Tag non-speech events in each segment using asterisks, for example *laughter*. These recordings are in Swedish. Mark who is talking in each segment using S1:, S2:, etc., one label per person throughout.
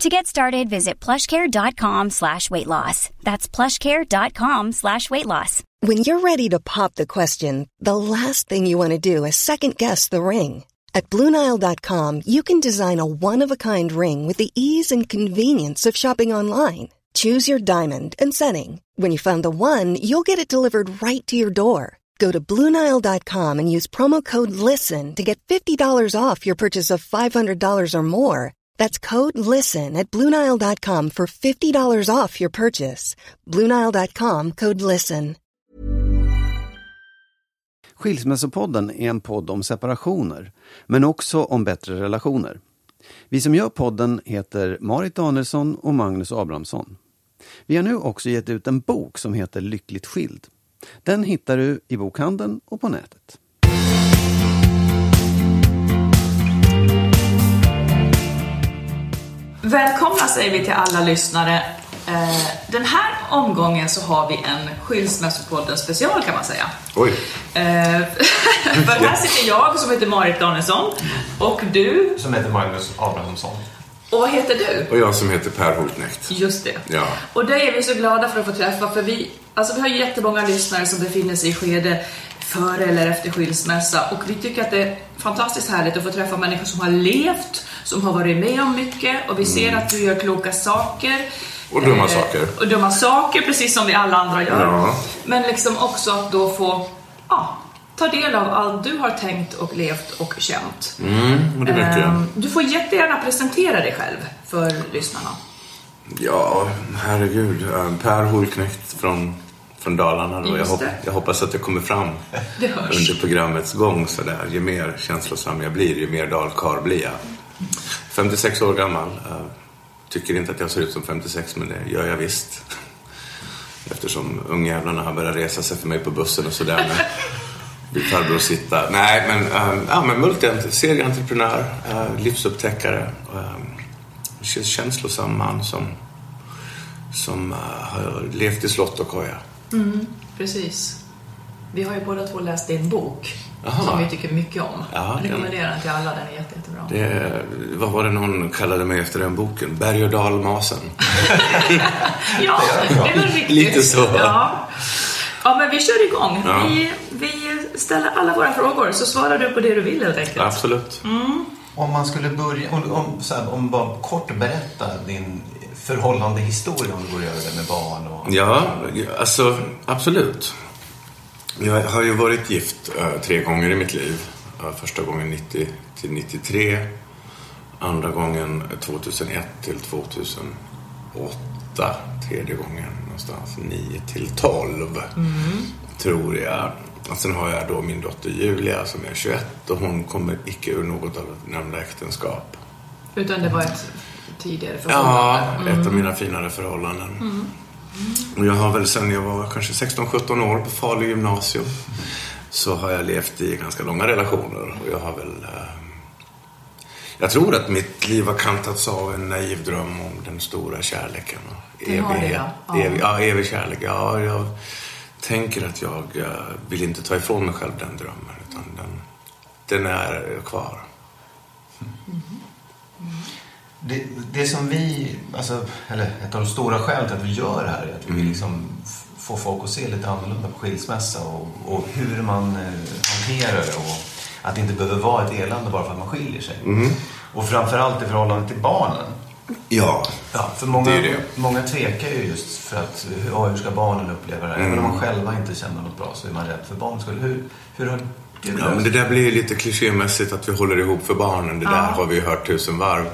S1: To get started, visit plushcare.com slash weight loss. That's plushcare.com slash weight loss.
S2: When you're ready to pop the question, the last thing you want to do is second guess the ring. At Bluenile.com, you can design a one-of-a-kind ring with the ease and convenience of shopping online. Choose your diamond and setting. When you find the one, you'll get it delivered right to your door. Go to Bluenile.com and use promo code LISTEN to get $50 off your purchase of $500 or more. That's code LISTEN at Bluenile.com for $50 off your purchase. Bluenile.com code LISTEN.
S3: Skilsmässopodden är en podd om separationer, men också om bättre relationer. Vi som gör podden heter Marit Danielsson och Magnus Abrahamsson. Vi har nu också gett ut en bok som heter Lyckligt skild. Den hittar du i bokhandeln och på nätet.
S4: Välkomna säger vi till alla lyssnare. Eh, Den här omgången så har vi en Skilsmässopodden special kan man säga.
S5: Oj.
S4: Eh, *laughs* För här sitter jag som heter Marit Danielsson och du,
S6: Som heter Magnus Abrahamsson.
S4: och vad heter du?
S5: Och jag som heter Per Holknekt.
S4: Just det.
S5: Ja.
S4: Och det är vi så glada för att få träffa för vi, alltså vi har jättemånga lyssnare som befinner sig i skede före eller efter skilsmässa och vi tycker att det är fantastiskt härligt att få träffa människor som har levt, som har varit med om mycket och vi ser att du gör kloka saker.
S5: Och dumma
S4: Eh,
S5: saker.
S4: Och dumma saker, precis som vi alla andra gör.
S5: Ja.
S4: Men liksom också att då få ja, ta del av allt du har tänkt och levt och känt.
S5: Mm, det vet jag.
S4: Ehm, Du får jättegärna presentera dig själv för lyssnarna.
S5: Ja, herregud. Eh, Per Holknekt från, från Dalarna. Då. Jag, hopp, jag hoppas att det kommer fram under programmets gång. Så där. Ju mer känslosam jag blir, ju mer dalkarl blir jag. 56 år gammal. Tycker inte att jag ser ut som 56, men det gör jag visst. Eftersom ungjävlarna har börjat resa sig för mig på bussen och sådär. Men vill farbror sitta. Nej, men, ehm, ja, men multi- serieentreprenör, eh, livsupptäckare. Ehm, känslosam man som, som eh, har levt i slott och koja.
S4: Mm, Precis. Vi har ju båda två läst din bok
S5: Aha.
S4: som vi tycker mycket om.
S5: Ja,
S4: jag rekommenderar den till alla, den är jätte, jättebra.
S5: Det, vad var det någon kallade mig efter den boken? Berg och dalmasen. *laughs*
S4: Ja, det är väl riktigt.
S5: Lite så.
S4: Ja. ja, men vi kör igång.
S5: Ja.
S4: Vi, vi ställer alla våra frågor så svarar du på det du vill helt enkelt.
S5: Absolut.
S6: Om man skulle börja, om, om, så här, om bara kort berätta din förhållande historia om du går över det med barn och...
S5: Ja, alltså absolut. Jag har ju varit gift eh, tre gånger i mitt liv. Eh, första gången 90 till 93. Andra gången 2001 till 2008. Tredje gången någonstans 9 till 12. Tror jag. Och sen har jag då min dotter Julia som är 21 och hon kommer icke ur något av nämnda äktenskap.
S4: Utan det var ett tidigare
S5: Ja,
S4: förhållande.
S5: ett av mina finare förhållanden. Och jag har väl sen jag var kanske 16-17 år på Falu gymnasium så har jag levt i ganska långa relationer och jag har väl eh, jag tror att mitt liv har kantats av en naiv dröm om den stora kärleken. Och
S4: Det ja. Ja.
S5: Evig, ja, evig kärlek. Ja, jag tänker att jag eh, vill inte ta ifrån mig själv den drömmen utan den, den är kvar.
S6: Det, det som vi, alltså, eller ett av de stora skälen till att vi gör det här är att vi vill liksom f- få folk att se lite annorlunda på skilsmässa och, och hur man eh, hanterar det och att det inte behöver vara ett elände bara för att man skiljer sig. Och framförallt i förhållande till barnen.
S5: Ja,
S6: Ja, för många,
S5: det är det.
S6: många tvekar ju just för att ja, hur ska barnen uppleva det? Även om
S5: Mm.
S6: man själva inte känner något bra så är man rädd för barnens skull. Hur, hur har du
S5: Ja, men det där blir ju lite klichémässigt att vi håller ihop för barnen. Det där har vi hört tusen varv.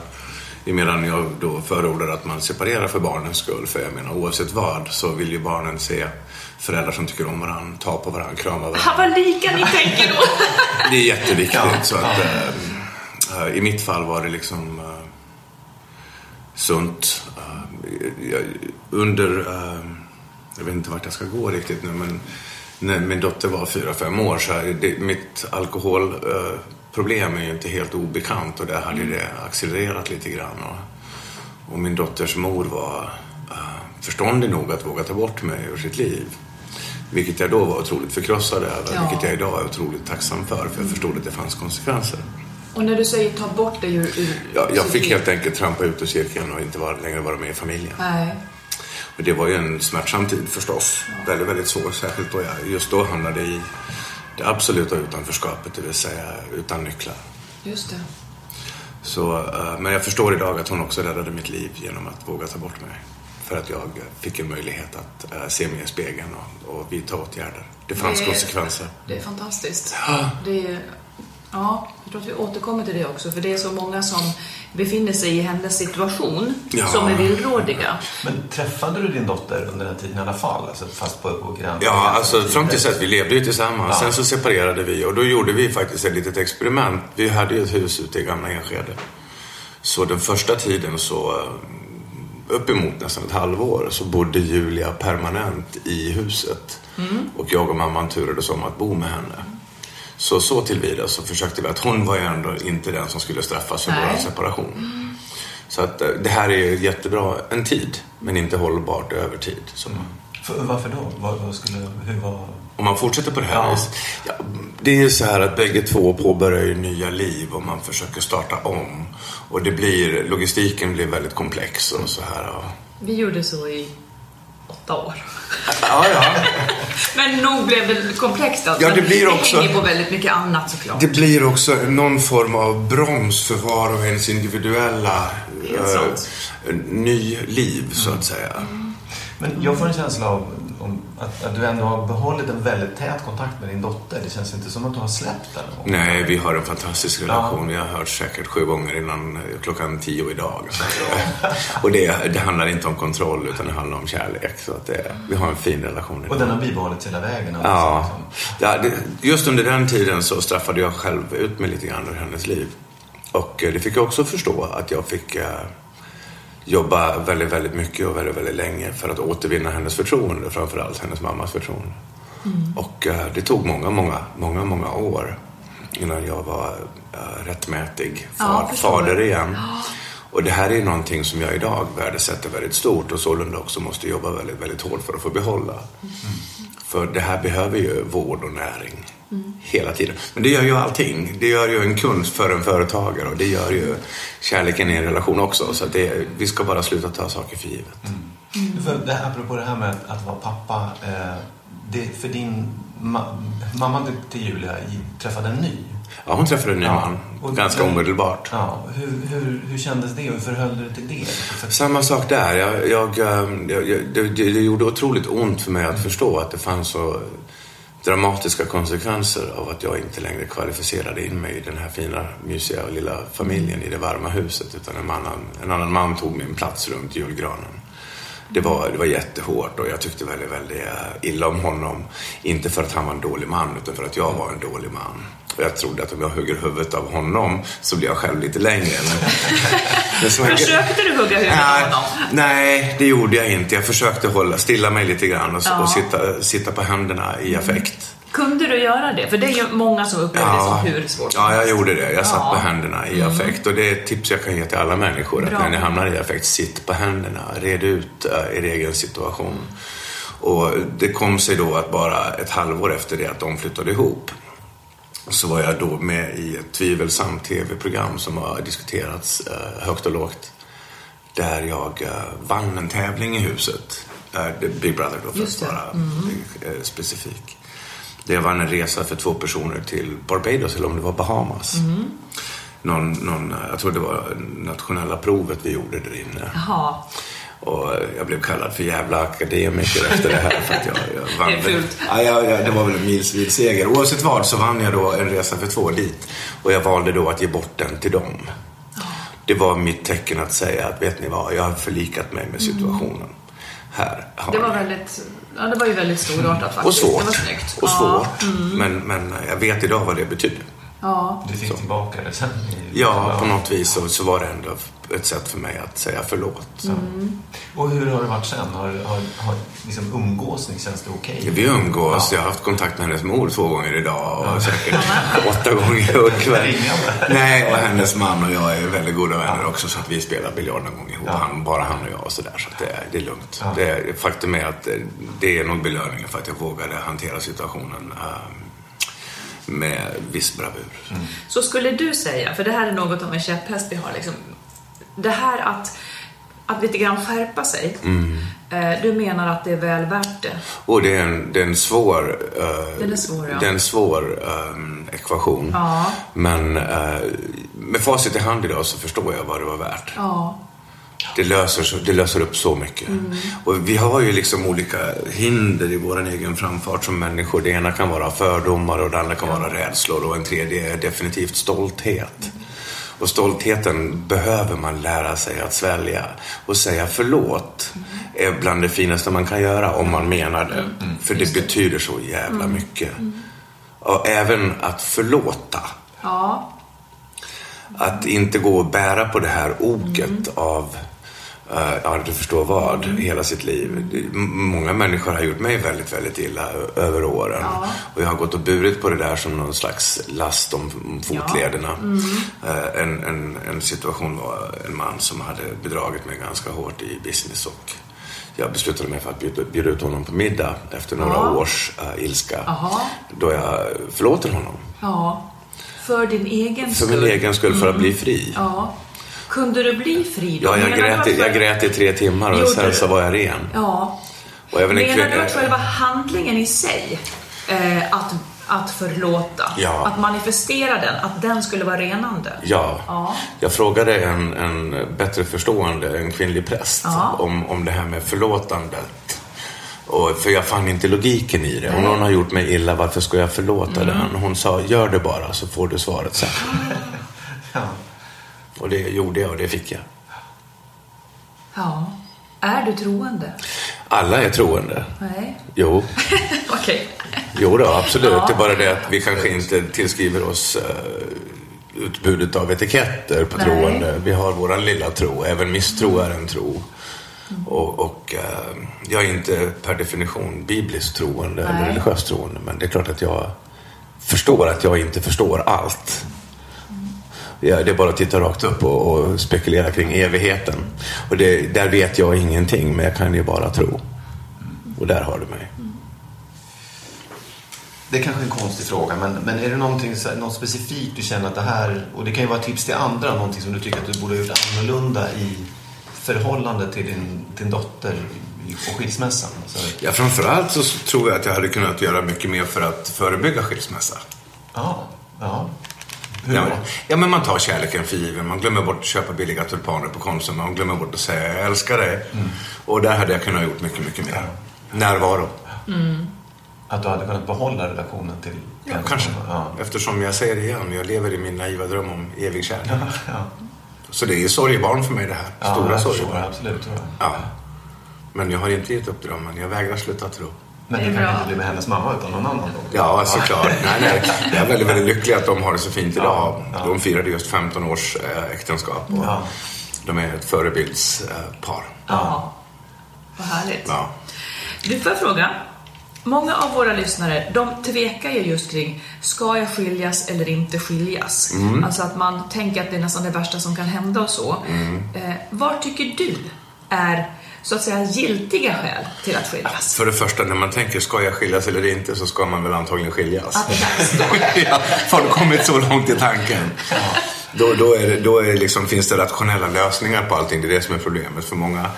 S5: Medan jag då förordar att man separerar för barnens skull. För jag menar oavsett vad så vill ju barnen se föräldrar som tycker om varandra, ta på varandra, krama varandra.
S4: Var lika ni tänker då.
S5: Det är jätteviktigt.
S6: Ja.
S5: Så att, eh, I mitt fall var det liksom eh, sunt. Jag, under, jag vet inte vart jag ska gå riktigt nu, men när min dotter var fyra fem år så är det, mitt eh, problem är ju inte helt obekant och där hade det accelererat lite grann. Och, och min dotters mor var eh, förståndig nog att våga ta bort mig ur sitt liv. Vilket jag då var otroligt förkrossad över,
S4: Ja.
S5: vilket jag idag är otroligt tacksam för, för jag förstod att det fanns konsekvenser.
S4: Och när du säger ta bort det ur... ur
S5: Jag, fick helt enkelt trampa ut ur cirkeln och inte vara, längre vara med i familjen.
S4: Nej.
S5: Men det var ju en smärtsam tid förstås. Väldigt, väldigt svår. Särskilt då jag just då hamnade i det absoluta utanförskapet, det vill säga utan nycklar.
S4: Just det.
S5: Så, eh, men jag förstår idag att hon också räddade mitt liv genom att våga ta bort mig. För att jag fick en möjlighet att eh, se mig i spegeln och, och vidta åtgärder. Det fanns
S4: Det-
S5: konsekvenser.
S4: Det är fantastiskt. Det är, ja, jag tror att vi återkommer till det också, för det är så många som befinner sig i hennes situation
S5: Ja.
S4: som är villrådiga.
S6: Men träffade du din dotter under den tiden i alla fall? Alltså fast på, på gränsen?
S5: Ja, alltså fram tills att vi levde ju tillsammans.
S6: Ja.
S5: Sen så separerade vi och då gjorde vi faktiskt ett litet experiment. Vi hade ju ett hus ute i gamla Enskede. Så den första tiden så, eh, uppemot nästan ett halvår, så bodde Julia permanent i huset. Och jag och mamman turades om att bo med henne. Så så tillvida så försökte vi att hon var ju ändå inte den som skulle straffas för
S4: Nej.
S5: vår separation. Så att eh, det här är ju jättebra en tid, men inte hållbart över tid. Så.
S6: För, varför då? Vad, skulle, hur var...
S5: Om man fortsätter på det här
S6: Ja.
S5: viset. Ja, det är ju så här att bägge två påbörjar ju nya liv och man försöker starta om. Och det blir, logistiken blir väldigt komplex och så här. Och...
S4: Vi gjorde så i åtta år.
S5: Ja, ja. *laughs*
S4: Men nog blev det komplext alltså.
S5: Ja, det blir också-
S4: Det hänger på väldigt mycket annat såklart.
S5: Det blir också någon form av broms för var och ens individuella eh, ny liv, så att säga.
S6: Men jag får en känsla av om, att, att du ändå har behållit en väldigt tät kontakt med din dotter. Det känns inte som att du har släppt den. någon.
S5: Nej, vi har en fantastisk relation. Vi har hört säkert sju gånger innan eh, klockan tio idag. *laughs* Och det, det handlar inte om kontroll, utan det handlar om kärlek. Så att det, vi har en fin relation idag.
S6: Och den har bibehållits hela vägen. alltså,
S5: Ja.
S6: liksom.
S5: ja just under den tiden så straffade jag själv ut mig lite grann ur hennes liv. Och eh, det fick jag också förstå att jag fick eh, jobba väldigt, väldigt mycket och väldigt, väldigt länge för att återvinna hennes förtroende, framförallt hennes mammas förtroende. Och eh, det tog många, många, många, många år innan jag var eh, rättmätig
S4: Ja,
S5: far,
S4: förstår.
S5: fader igen. Och det här är någonting som jag idag värdesätter väldigt stort och sålunda också måste jobba väldigt, väldigt hårt för att få behålla. För det här behöver ju vård och näring hela tiden. Men det gör ju allting. Det gör ju en kund för en företagare och det gör ju kärleken i en relation också. Så det, vi ska bara sluta ta saker för givet.
S6: För det här, apropå det här med att, att vara pappa. Eh, det, för din ma- mamma till- till Julia träffade en ny.
S5: Ja, hon träffade en ny
S6: Ja.
S5: man
S6: Och-
S5: ganska omedelbart.
S6: Ja, hur, hur, hur kändes det hur förhöll du dig till det? För,
S5: Samma sak där. Jag, jag, eh, jag, jag, det, det gjorde otroligt ont för mig att förstå att det fanns så dramatiska konsekvenser av att jag inte längre kvalificerade in mig i den här fina, mysiga och lilla familjen i det varma huset. Utan en annan, en annan man tog min plats runt julgranen. Det var, det var jättehårt och jag tyckte väldigt, väldigt illa om honom. Inte för att han var en dålig man, utan för att jag var en dålig man. Jag trodde att om jag hugger huvudet av honom så blir jag själv lite längre. Men, *laughs*
S4: Försökte du hugga huvudet av honom?
S5: nej, det gjorde jag inte. Jag försökte hålla, stilla mig lite grann och,
S4: Ja.
S5: och sitta, sitta på händerna i affekt.
S4: Kunde du göra det? För det är ju många som upplever det som hur svårt
S5: ja, jag gjorde det. Jag satt
S4: Ja. Mm.
S5: på händerna i affekt. Och det är ett tips jag kan ge till alla människor. Att när ni hamnar i affekt, sitt på händerna. Red ut uh, er egen situation. Och det kom sig då att bara ett halvår efter det att de flyttade ihop så var jag då med i ett tvivelsamt tv-program som har diskuterats eh, högt och lågt. Där jag eh, vann en tävling i huset. Big Brother då för att vara eh, specifik. Där jag vann en resa för två personer till Barbados eller om det var Bahamas. någon, någon, jag tror det var nationella provet vi gjorde där inne.
S4: Jaha.
S5: Och jag blev kallad för jävla akademiker efter det här. För att jag, jag vann. *laughs*
S4: Det är fult.
S5: Ja, ja, ja, det var väl en milsvid seger. Oavsett vad så vann jag då en resa för två dit. Och jag valde då att ge bort den till dem. Det var mitt tecken att säga att vet ni vad, jag har förlikat mig med situationen. Här har
S4: Det var väldigt, ja, det var ju väldigt storartat faktiskt.
S5: Och svårt.
S4: Det var snyggt.
S5: Och
S4: Ja.
S5: svårt. Men, men jag vet idag vad det betydde.
S4: Ja.
S6: Du fick tillbaka det sen? i-
S5: Ja, på något vis så, så var det ändå ett sätt för mig att säga förlåt.
S6: Och hur har det varit sen? Har, har, har liksom umgås ni? Känns det okej?
S5: Vi umgås. Jag har haft kontakt med hennes mor två gånger idag och säkert åtta gånger ikväll. Nej, och hennes man och jag är väldigt goda vänner också så att vi spelar biljard någon gång ihop.
S6: Ja.
S5: Han, bara han och jag och sådär. Så att det, är, det är lugnt.
S6: Ja.
S5: Det är, faktum är att eh, det är nog belöningen för att jag vågade hantera situationen eh, med viss bravur.
S4: Så skulle du säga, för det här är något av en käpphäst vi har, liksom, det här att, att lite grann skärpa sig,
S5: Mm.
S4: eh, du menar att det är väl värt det?
S5: Och det är en, det är en svår, eh,
S4: Den är svår, ja.
S5: det är en svår eh, ekvation.
S4: Ja.
S5: Men eh, med facit i hand idag så förstår jag vad det var värt.
S4: Ja.
S5: Det löser, det löser upp så mycket. Och vi har ju liksom olika hinder i vår egen framfart som människor. Det ena kan vara fördomar och det andra kan vara rädslor och en tredje är definitivt stolthet. Och stoltheten behöver man lära sig att svälja. Och säga förlåt är bland det finaste man kan göra om man menar det. För det betyder så jävla mycket. Och även att förlåta.
S4: Ja.
S5: Att inte gå och bära på det här oket
S4: Mm.
S5: av eh, Ja, du förstår vad, hela sitt liv. Många människor har gjort mig väldigt, väldigt illa över åren.
S4: Ja.
S5: Och jag har gått och burit på det där som någon slags last om fotlederna.
S4: Mm.
S5: Eh, En, en, en situation var en man som hade bedragit mig ganska hårt i business och jag beslutade mig för att bjuda, bjuda ut honom på middag efter några
S4: Ja.
S5: års uh, ilska.
S4: Jaha.
S5: Då jag förlåter honom.
S4: Ja. För din egen
S5: För
S4: skull.
S5: min egen skull, för att bli fri.
S4: Kunde du bli fri då?
S5: Ja, jag grät, i-
S4: att-
S5: jag grät i tre timmar och
S4: Gjorde
S5: sen
S4: du?
S5: så var jag ren.
S4: Ja.
S5: Och även en
S4: Menar du att själva handlingen i sig, eh, att, att förlåta,
S5: Ja.
S4: att manifestera den, att den skulle vara renande?
S5: Ja.
S4: Ja.
S5: Jag frågade en, en bättre förstående, en kvinnlig präst,
S4: Ja.
S5: om, om det här med förlåtandet. Och, för jag fann inte logiken i det. Om någon har gjort mig illa, varför ska jag förlåta
S4: Mm.
S5: den? Hon sa, gör det bara så får du svaret sen.
S6: Ja.
S5: Och det gjorde jag och det fick jag.
S4: Ja. Är du troende?
S5: Alla är troende.
S4: Nej.
S5: Jo, *laughs*
S4: Okej.
S5: jo då, absolut.
S4: Ja.
S5: Det är bara det att vi kanske inte tillskriver oss uh, utbudet av etiketter på
S4: Nej.
S5: troende. Vi har våran lilla tro. Även misstro är en tro. Och, och eh, jag är inte per definition bibliskt troende eller
S4: Nej.
S5: religiöst troende. Men det är klart att jag förstår att jag inte förstår allt. Ja, det är bara att titta rakt upp och, och spekulera kring evigheten. Och det, där vet jag ingenting, men jag kan ju bara tro. Och där har du mig.
S6: Det är kanske en konstig fråga, men, men är det någonting, så något specifikt du känner att det här, och det kan ju vara tips till andra, någonting som du tycker att du borde ha gjort annorlunda i förhållande till din, din dotter i- på skilsmässan? Alltså,
S5: Ja, framförallt så tror jag att jag hade kunnat göra mycket mer för att förebygga skilsmässa.
S6: ja, ja. Hur
S5: Ja, ja, men man tar kärleken för given. Man glömmer bort att köpa billiga tulpaner på Konsum. Man glömmer bort att säga jag älskar dig. Och där hade jag kunnat gjort mycket, mycket mer. Närvaro.
S6: Att du hade kunnat behålla relationen till
S5: Ja, kanske.
S6: Ja.
S5: Eftersom jag säger det igen, jag lever i min naiva dröm om evig kärlek.
S6: Ja, ja.
S5: Så det är sorgebarn för mig det här. Stora sorgebarn.
S6: Absolut. tror jag.
S5: Ja. Men jag har inte gett upp drömmen. Jag vägrar sluta tro.
S6: Men
S4: Det
S6: kan
S4: bra.
S6: inte bli med hennes mamma utan någon annan då?
S5: Ja, såklart. nej, nej. Jag är väldigt, väldigt lycklig att de har det så fint idag.
S6: Ja, ja.
S5: De firade just 15 års eh, äktenskap. Och
S6: Ja.
S5: De är ett förebildspar.
S4: Ja. Vad härligt.
S5: Ja.
S4: Du, får jag fråga? Många av våra lyssnare, de tvekar ju just kring, ska jag skiljas eller inte skiljas?
S5: Mm.
S4: Alltså att man tänker att det är nästan det värsta som kan hända och så.
S5: Mm.
S4: Eh, vad tycker du är, så att säga, giltiga skäl till att skiljas?
S5: För det första, när man tänker ska jag skiljas eller inte så ska man väl antagligen skiljas.
S4: Att
S5: ja, *laughs* du kommit så långt i tanken? Då, då, är det, då är det liksom, finns det rationella lösningar på allting. Det är det som är problemet. För många,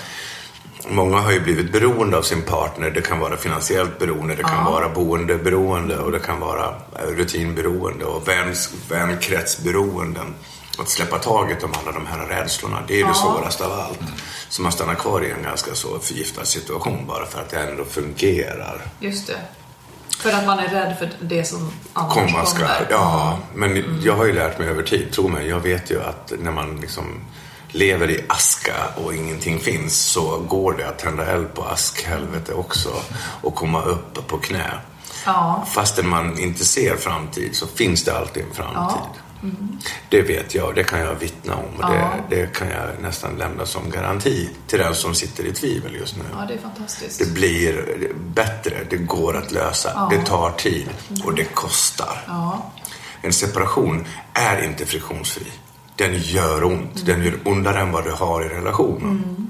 S5: många har ju blivit beroende av sin partner. Det kan vara finansiellt beroende, det kan vara boendeberoende och det kan vara rutinberoende och väns, vänkretsberoenden. Att släppa taget om alla de här rädslorna, det är det svåraste av allt. Så man stannar kvar i en ganska så förgiftad situation bara för att det ändå fungerar.
S4: Just det. För att man är rädd för det som annars
S5: komma
S4: kommer.
S5: ska. Ja, men jag har ju lärt mig över tid, tro mig. Jag vet ju att när man liksom lever i aska och ingenting finns så går det att tända eld på askhelvete också och komma upp på knä.
S4: Ja.
S5: Fastän man inte ser framtid så finns det alltid en framtid. Det vet jag, det kan jag vittna om och
S4: Ja.
S5: det, det kan jag nästan lämna som garanti till den som sitter i tvivel just nu.
S4: ja, det är fantastiskt.
S5: Det blir bättre, det går att lösa, det tar tid och det kostar.
S4: Ja.
S5: En separation är inte friktionsfri. Den gör ont. Den gör ondare än vad du har i relationen.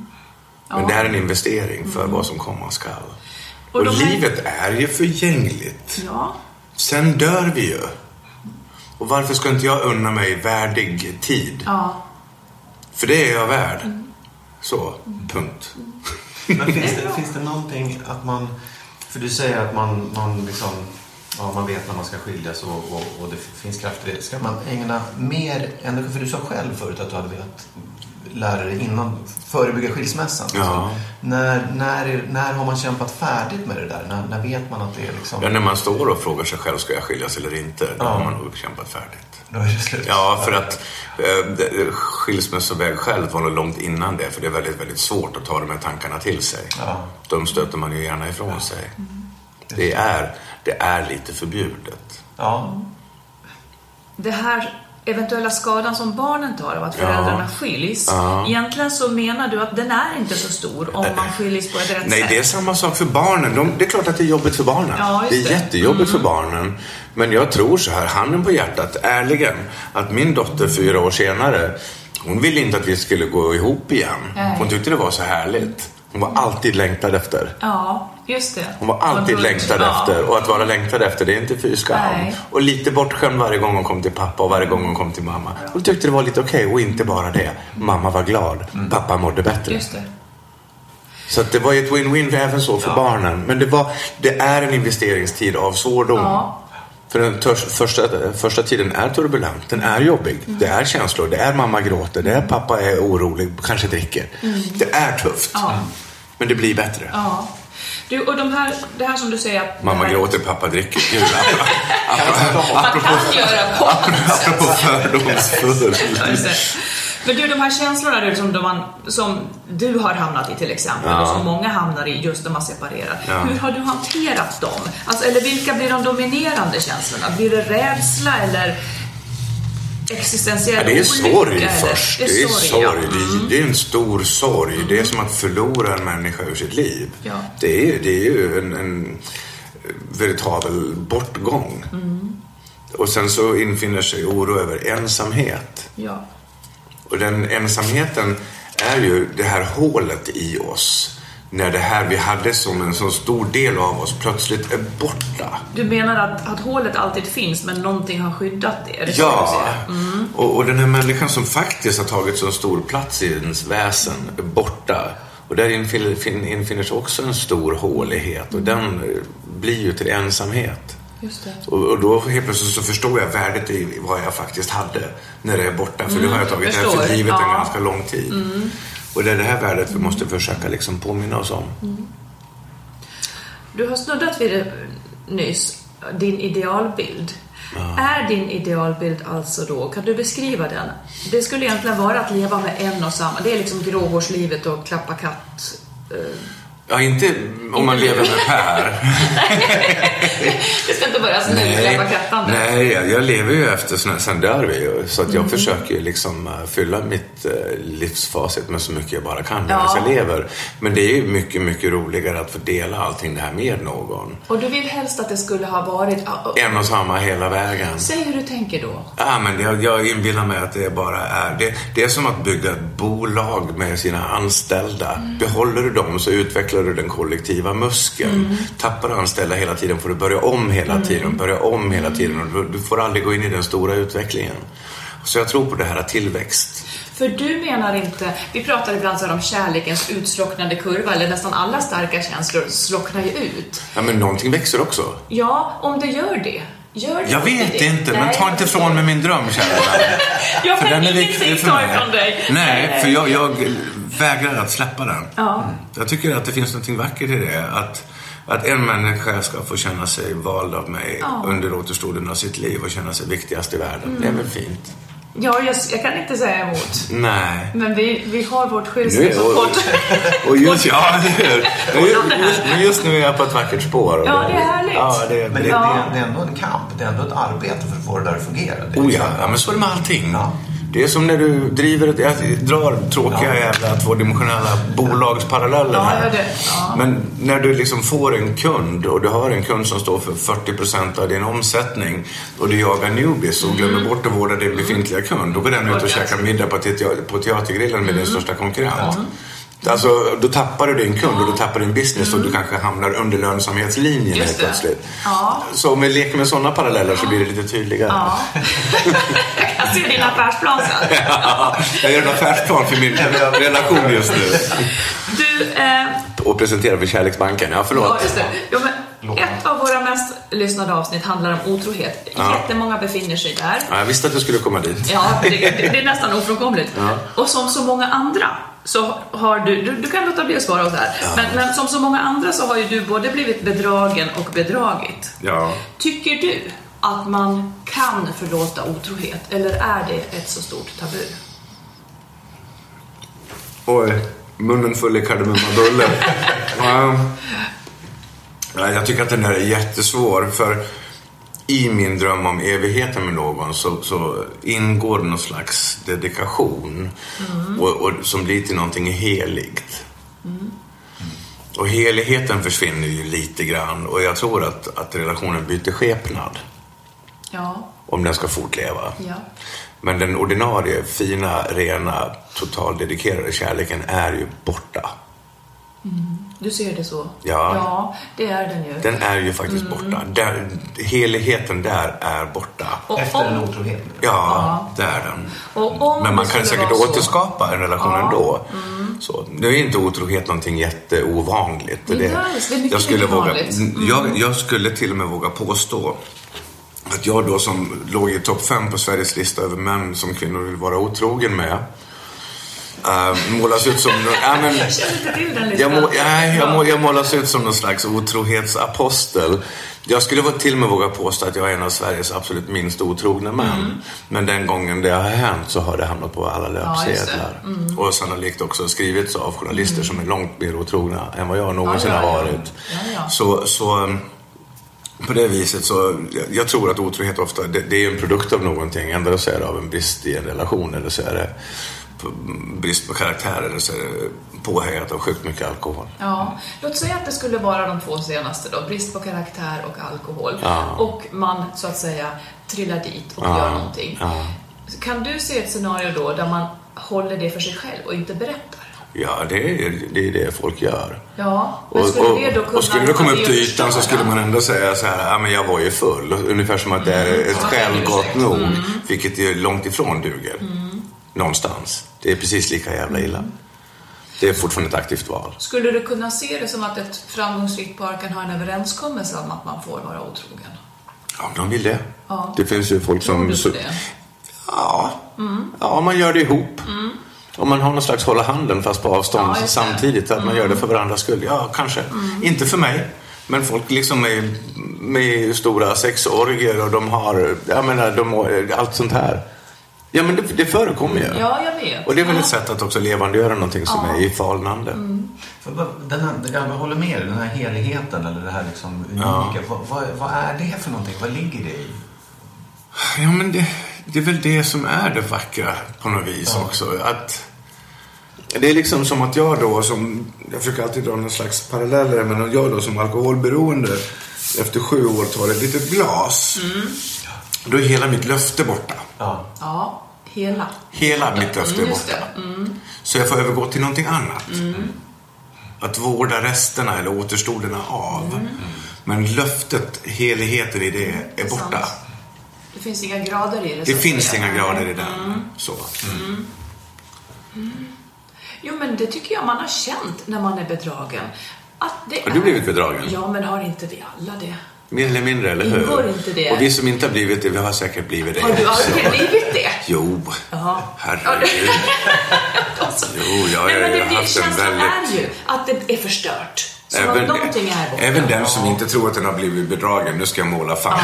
S5: Men det är en investering för vad som komma skall. Och,
S4: Och
S5: livet är ju förgängligt.
S4: ja.
S5: Sen dör vi ju. Och varför ska inte jag unna mig värdig tid?
S4: Ja.
S5: För det är jag värd. Så, punkt.
S6: Men finns det, finns det någonting att man... För du säger att man, man liksom... Ja, man vet när man ska skiljas och, och, och det finns krafter i det. Ska man ägna mer energi? För du sa själv förut att du hade velat lära dig innan, förebygga skilsmässan.
S5: Ja.
S6: Alltså, när, när, är, när har man kämpat färdigt med det där? När, när vet man att det är liksom...
S5: Ja, när man står och frågar sig själv, ska jag skiljas eller inte? Då
S6: Ja.
S5: har man nog kämpat färdigt.
S6: Då är det slut.
S5: Ja, för att eh, skilsmässoväg själv var nog långt innan det. För det är väldigt, väldigt svårt att ta de här tankarna till sig.
S6: Ja.
S5: De stöter man ju gärna ifrån sig. Det är, det är lite förbjudet.
S6: Ja.
S4: Det här eventuella skadan som barnen tar av att föräldrarna skiljs.
S5: Ja.
S4: Egentligen så menar du att den är inte så stor om man skiljs på ett rätt
S5: Nej,
S4: sätt.
S5: det är samma sak för barnen. De, det är klart att det är jobbigt för barnen.
S4: Ja,
S5: det är
S4: det. Mm.
S5: jättejobbigt för barnen. Men jag tror så här, handen på hjärtat, ärligen, att min dotter fyra år senare, hon ville inte att vi skulle gå ihop igen.
S4: Nej.
S5: Hon tyckte det var så härligt. Hon var alltid längtad efter.
S4: Ja, just det.
S5: Hon var alltid
S4: då-
S5: längtad
S4: ja.
S5: efter. Och att vara längtad efter, det är inte fy skam. Och lite bortskämd varje gång hon kom till pappa och varje gång hon kom till mamma. Hon tyckte det var lite okej och inte bara det. Mamma var glad. Pappa mådde bättre.
S4: Just det.
S5: Så det var ju ett win-win även så för barnen. Men det, var, det är en investeringstid av svårdom.
S4: Ja.
S5: För den törs, första, första tiden är turbulent, den är jobbig.
S4: Mm.
S5: Det är känslor, det är mamma gråter, det är pappa är orolig, kanske dricker. Det är tufft.
S4: Mm. Ja.
S5: Men det blir bättre.
S4: Du, och de här, det här som du säger att...
S5: Mamma
S4: här,
S5: gråter, pappa dricker. *laughs* Gud,
S4: Man kan göra på
S5: apropå *laughs* fördomsfull.
S4: Men du, de här känslorna du, som, de som du har hamnat i till exempel
S5: Ja.
S4: och som många hamnar i just när man separerar.
S5: Ja.
S4: Hur har du hanterat dem? Alltså, eller vilka blir de dominerande känslorna? Blir det rädsla eller existentiell
S5: Ja, det är
S4: olycka,
S5: sorg
S4: eller?
S5: först. Det är sorg.
S4: ja. Mm.
S5: Det, är, det är en stor sorg. Det är som att förlora en människa ur sitt liv.
S4: Ja.
S5: Det, är, det är ju en, en veritabel bortgång.
S4: Mm.
S5: Och sen så infinner sig oro över ensamhet.
S4: Ja.
S5: Och den ensamheten är ju det här hålet i oss. När det här vi hade som en så stor del av oss plötsligt är borta.
S4: Du menar att, att hålet alltid finns men någonting har skyddat du
S5: Ja?
S4: Mm.
S5: och, och den här människan som faktiskt har tagit så stor plats i ens väsen är borta. Och där infinner, fin- infinner sig också en stor hålighet och den eh, blir ju till ensamhet.
S4: Just det.
S5: Och, då helt plötsligt så förstår jag värdet i vad jag faktiskt hade när det är borta. För nu har jag tagit det här för givet en
S4: Ja. Mm.
S5: ganska lång tid. Och det är det här värdet vi måste försöka liksom påminna oss om.
S4: Du har snuddat vid det nyss, din idealbild. Är din idealbild alltså då, kan du beskriva den? Det skulle egentligen vara att leva med en och samma, det är liksom gråhårslivet och klappa katt. Eh,
S5: Ja, inte om man lever med Per. *laughs*
S4: Det ska inte börja klappa kattande.
S5: nej jag, lever ju efter sen dör vi ju. Så att jag försöker ju liksom eh, fylla mitt uh, livsfacit med så mycket jag bara kan medan
S4: Ja.
S5: jag lever. Men det är ju mycket, mycket roligare att få dela allting det här med någon.
S4: Och du vill helst att det skulle ha varit...
S5: En och samma hela vägen.
S4: Säg hur du tänker då.
S5: Ja, men jag, jag inbillar mig att det bara är... Det, det är som att bygga ett bolag med sina anställda. Behåller du dem så utvecklar du den kollektiva muskeln. Tappar du anställda hela tiden får du börja om hela tiden, börja om hela tiden. Och du, får aldrig gå in i den stora utvecklingen. Så jag tror på det här tillväxt.
S4: För du menar inte, vi pratar ibland så om kärlekens utslocknande kurva, eller nästan alla starka känslor slocknar ju ut.
S5: Ja, men någonting växer också.
S4: Ja, om det gör det. Gör det
S5: Jag vet
S4: det?
S5: inte, men ta inte ifrån mig min dröm, kära. *laughs*
S4: Jag kan ingenting ta ifrån dig.
S5: Nej, för jag, jag vägrar att släppa den.
S4: Ja.
S5: Jag tycker att det finns något vackert i det. Att, att en människa ska få känna sig vald av mig
S4: Ja.
S5: under återstoden av sitt liv och känna sig viktigast i världen. Det är väl fint?
S4: Ja, jag, jag kan inte säga emot.
S5: Nej.
S4: Men vi, vi har vårt
S5: Nu,
S4: skilsmässopodd.
S5: och, och just, ja, *laughs* men just, just, nu är jag på ett vackert spår.
S4: Ja, det är härligt.
S5: Ja, det,
S6: Men det,
S5: det,
S6: det, är, det är ändå en kamp, det är ändå ett arbete för att få det där att fungera. Det är
S5: Oh
S6: liksom-
S5: ja, ja, men så är det med allting.
S6: Ja.
S5: Det är som när du driver ett, jag drar tråkiga jävla tvådimensionella bolagsparalleller
S4: Ja,
S5: här.
S4: ja, det- ja.
S5: Men när du liksom får en kund och du har en kund som står för 40% av din omsättning och du jagar newbies och glömmer bort att vårda din befintliga kund. Då går den ut och
S4: Mm.
S5: käkar middag på, te- på teatergrillen med
S4: Mm.
S5: din största konkurrent. Alltså, då tappar du din kund och du tappar din business och du kanske hamnar under lönsamhetslinjen
S4: Mm.
S5: Helt plötsligt.
S4: Ja.
S5: Så om vi leker med sådana paralleller så blir det lite tydligare.
S4: Ja. *laughs* jag kan se din affärsplan sen.
S5: Ja, jag gör en affärsplan för min relation just nu.
S4: Du, eh,
S5: Och presenterar för Kärleksbanken. Ja,
S4: ja,
S5: förlåt.
S4: det. Jo, men ett av våra mest lyssnade avsnitt handlar om otrohet.
S5: Ja.
S4: Jättemånga befinner sig där.
S5: Ja, jag visste att du skulle komma dit.
S4: Ja, det, det, det är nästan ofrånkomligt.
S5: Ja.
S4: Och som så många andra så har du, du, du kan låta bli att svara åt det här, men, men som så många andra så har ju du både blivit bedragen och bedragit.
S5: Ja.
S4: Tycker du att man kan förlåta otrohet, eller är det ett så stort tabu?
S5: Oj, munnen full i kardemummabulle. *laughs* ja. Ja, jag tycker att den här är jättesvår. För i min dröm om evigheten med någon så, så ingår någon slags dedikation. Och, och, som blir till någonting heligt. Och heligheten försvinner ju lite grann. Och jag tror att, att relationen byter skepnad.
S4: Ja,
S5: Om den ska fortleva.
S4: ja.
S5: Men den ordinarie, fina, rena, totaldedikerade kärleken är ju borta.
S4: Du ser det så?
S5: Ja.
S4: Ja, det är den ju.
S5: Den är ju faktiskt borta. Där, heligheten där är borta.
S4: Och
S6: Efter en otrohet.
S5: Ja, det är den.
S4: Och om
S5: Men man
S4: det
S5: kan säkert återskapa en relation
S4: Ja. Mm.
S5: ändå. Så, nu är inte otrohet någonting jätteovanligt.
S4: Det är mycket
S5: jag, skulle våga.
S4: Mm.
S5: jag, jag skulle till och med våga påstå att jag då som låg i topp fem på Sveriges lista över män som kvinnor vill vara otrogen med uh, målas ut som... ja, men,
S4: Jag känner inte till den
S5: jag, må, jag, må, jag målas ut som någon slags otrohetsapostel. Jag skulle vara till och med våga påstå att jag är en av Sveriges absolut minst otrogna män.
S4: Mm.
S5: Men den gången det har hänt så har det hamnat på alla
S4: Ja, just det. Mm.
S5: löpsedlar. Och sannolikt också skrivits av journalister som är långt mer otrogna än vad jag någonsin
S4: Ja, ja,
S5: har
S4: ja.
S5: varit.
S4: Ja, ja.
S5: Så, så um, på det viset så, jag, tror att otrohet ofta, det, det är en produkt av någonting. Ändå så är det av en brist i en relation eller så är det brist på karaktär eller så är det påhejat av sjukt mycket alkohol.
S4: Ja, låt säga att det skulle vara de två senaste då, brist på karaktär och alkohol.
S5: Ja.
S4: Och man så att säga trillar dit och
S5: Ja,
S4: gör någonting.
S5: ja.
S4: Kan du se ett scenario då där man håller det för sig själv och inte berättar?
S5: Ja, det är det, är det folk gör.
S4: Ja, men
S5: Och,
S4: skulle
S5: och,
S4: det då kunna...
S5: och skulle det komma upp till ytan så skulle man ändå säga så här, ja men jag var ju full. Ungefär som att det är ett
S4: Ja,
S5: skäl gott nog.
S4: Mm.
S5: Vilket är långt ifrån duger. Någonstans. Det är precis lika jävla illa. Det är fortfarande ett aktivt val.
S4: Skulle du kunna se det som att ett framgångsrikt par kan ha en överenskommelse om att man får vara otrogen?
S5: Ja, de vill det.
S4: Ja.
S5: Det finns ju folk som...
S4: du
S5: så-
S4: på det?
S5: Ja. ja, man gör det ihop. Om man har någon slags hålla handen fast på avstånd
S4: Ja,
S5: samtidigt. Att man gör det för varandras skull. Ja, kanske. Inte för mig. Men folk liksom med, med stora sexorger och de har, jag menar, de, allt sånt här. Ja, men det, det förekommer ju.
S4: Ja, jag vet.
S5: Och det är väl
S4: ja.
S5: ett sätt att också levandegöra någonting som är i falnande.
S6: Vad- Den här, jag håller med dig, den här heligheten eller det här liksom unika.
S5: Ja.
S6: Vad, vad, vad är det för någonting? Vad ligger det i?
S5: Ja, men det, det är väl det som är det vackra på något vis också. Att det är liksom som att jag då som, jag försöker alltid dra någon slags paralleller, men att jag då som alkoholberoende efter sju år tar ett litet glas. Då är hela mitt löfte borta.
S6: Ja.
S4: Ja, hela.
S5: Hela mitt löfte är
S4: Mm,
S5: borta.
S4: det. Mm.
S5: Så jag får övergå till någonting annat. Att vårda resterna eller återstoderna av. Men löftet, heligheten i det är
S4: är
S5: borta.
S4: sant. Det finns inga grader i det.
S5: Det finns
S4: säga.
S5: inga grader i den. Så.
S4: Jo, men det tycker jag man har känt när man är bedragen. Att det
S5: Har du
S4: är...
S5: blivit bedragen?
S4: Ja, men har inte vi alla det?
S5: Mer eller mindre, eller hur?
S4: Ingår inte det?
S5: Och vi som inte har blivit det, vi har säkert blivit det.
S4: Har du aldrig blivit det?
S5: Jo,
S4: Jaha.
S5: herregud. *laughs*
S4: Alltså,
S5: Jo, jag,
S4: Nej, men
S5: jag
S4: det,
S5: har
S4: det
S5: haft en
S4: känslan
S5: väldigt...
S4: är ju att det är förstört. Så
S5: Även, även den som inte tror att den har blivit bedragen, nu ska jag måla fan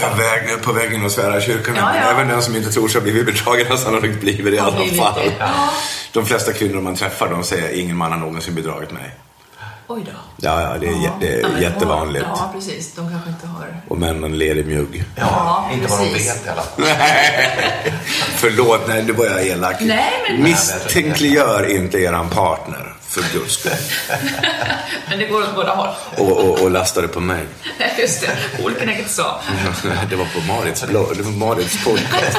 S5: på, väg, på väggen och svära kyrkan.
S4: Ja, ja.
S5: Även den som inte tror sig ha blivit bedragen har sannolikt blivit det i
S4: Har
S5: alla fall.
S4: Ja.
S5: De flesta kvinnor man träffar, de säger ingen man har någonsin bedragit mig.
S4: Oj då.
S5: Ja, ja, det är, jä- det
S4: Ja,
S5: är
S4: men
S5: jättevanligt.
S4: Ja, precis. De kanske inte har...
S5: Och männen ler i mjugg.
S6: Ja,
S4: Ja,
S6: inte vad de
S4: precis.
S6: vet i alla fall.
S5: Förlåt, nej, nu var jag elak.
S4: Nej, men-
S5: Misstänkliggör inte eran partner, för guds skull. *laughs*
S4: Men det går åt båda håll.
S5: Och, och, och lasta det på mig. *laughs*
S4: Just det. Olkenäcket sa. *laughs*
S5: Det var på Marits, blogg, det var Marits podcast.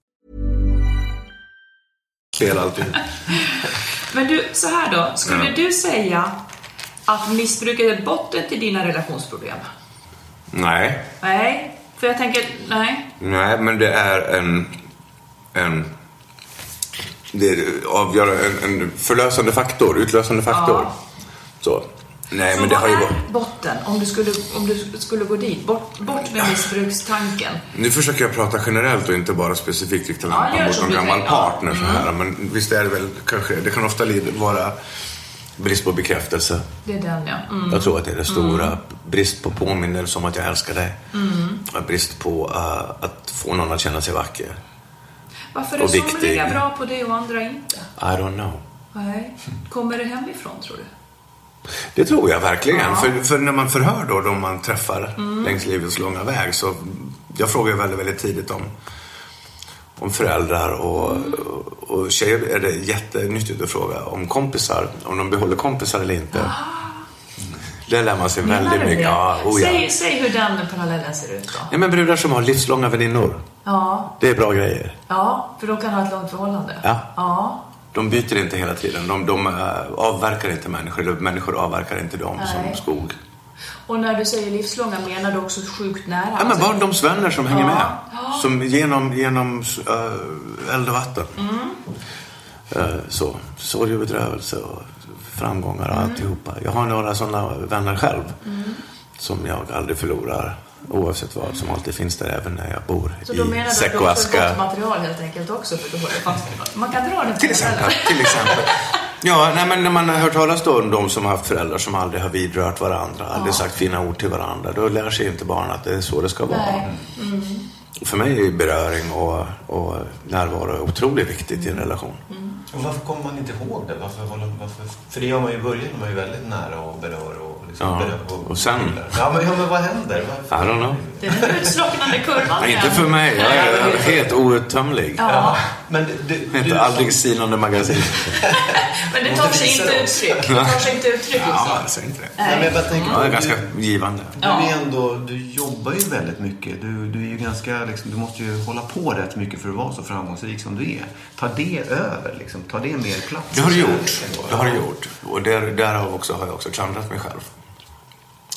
S5: fel alltid. *laughs*
S4: Men du, så här då. Skulle du säga att missbruket är botten till dina relationsproblem?
S5: Nej,
S4: Nej, för jag tänker, nej.
S5: nej, men det är en... en det avgör, en, en förlösande faktor, utlösande faktor.
S4: Ja.
S5: Så. Nej,
S4: Så
S5: men det
S4: vad
S5: har ju
S4: är
S5: varit...
S4: botten? Om du skulle, om du skulle gå dit, bort, bort med missbrukstanken.
S5: Nu försöker jag prata generellt och inte bara specifikt rikta lampan mot någon gammal.
S4: Ja.
S5: partner så här. Men visst är det väl kanske, det kan ofta vara brist på bekräftelse.
S4: Det är den ja. Mm.
S5: Jag tror att det är det stora. Brist på påminnelse om att jag älskar dig.
S4: Mm.
S5: Brist på uh, att få någon att känna sig vacker.
S4: Varför är somliga bra på det och andra inte?
S5: I don't know.
S4: Nej. Kommer det hemifrån tror du?
S5: Det tror jag verkligen. För, för när man förhör då de man träffar längs livets långa väg så jag frågar väldigt, väldigt tidigt om, om föräldrar och, och, och tjejer är det jättenyttigt att fråga om kompisar, om de behåller kompisar eller inte. Det lär man sig
S4: Menar
S5: väldigt mycket. Ja, oh ja.
S4: säg, säg hur den parallellen ser ut då.
S5: ja, men brudar som har livslånga väninnor,
S4: Ja,
S5: det är bra grejer.
S4: ja, för de kan ha ett långt förhållande.
S5: Ja.
S4: Ja,
S5: De byter inte hela tiden. De, de äh, avverkar inte människor, eller människor avverkar inte dem
S4: Nej.
S5: som skog.
S4: och när du säger livslånga menar du också sjukt nära?
S5: Ja, men
S4: Alltså-
S5: barndomsvänner som hänger
S4: Ja.
S5: med. Som genom, genom äh, eld och vatten.
S4: Mm.
S5: Äh, så. Sorg och bedrövelse och framgångar och
S4: Mm.
S5: alltihopa. Jag har några sådana vänner själv. Som jag aldrig förlorar. Oavsett vad, som alltid finns där även när jag bor
S4: Så då
S5: i
S4: menar du
S5: säck
S4: att
S5: och
S4: du har
S5: aska.
S4: gott material helt enkelt också för att hålla fast Man kan dra den
S5: Till exempel. Till exempel. Ja, nej, men när man har hört talas då om de som har haft föräldrar som aldrig har vidrört varandra, aldrig sagt fina ord till varandra, då lär sig inte barn att det är så det ska vara.
S4: Mm.
S5: För mig är beröring och, och närvaro otroligt viktigt i en relation.
S6: Och varför kommer man inte ihåg det? Varför, varför, för det gör man ju i början, man är ju väldigt nära och berör och liksom
S5: Ja, och sen?
S6: Ja men, ja, men vad händer? Varför?
S5: I don't know.
S4: Den utslocknande kurvan
S5: Nej, inte för mig. Jag är helt outtömlig.
S4: Ja,
S6: Men du, du,
S5: Det heter aldrig sinande magasin. *laughs*
S4: Men det tar sig inte uttryck. Det tar sig inte uttryck liksom.
S5: Ja, jag säger inte det.
S6: Nej, men jag bara tänker
S5: Ja,
S6: på,
S5: det är
S6: du,
S5: ganska givande.
S6: du, är ändå, du jobbar ju väldigt mycket. Du, du, är ju ganska, liksom, du måste ju hålla på rätt mycket för att vara så framgångsrik som du är. Ta det över, liksom. ta det mer plats.
S5: Det har det gjort. Det har det gjort. Och där, därav också har jag också klandrat mig själv.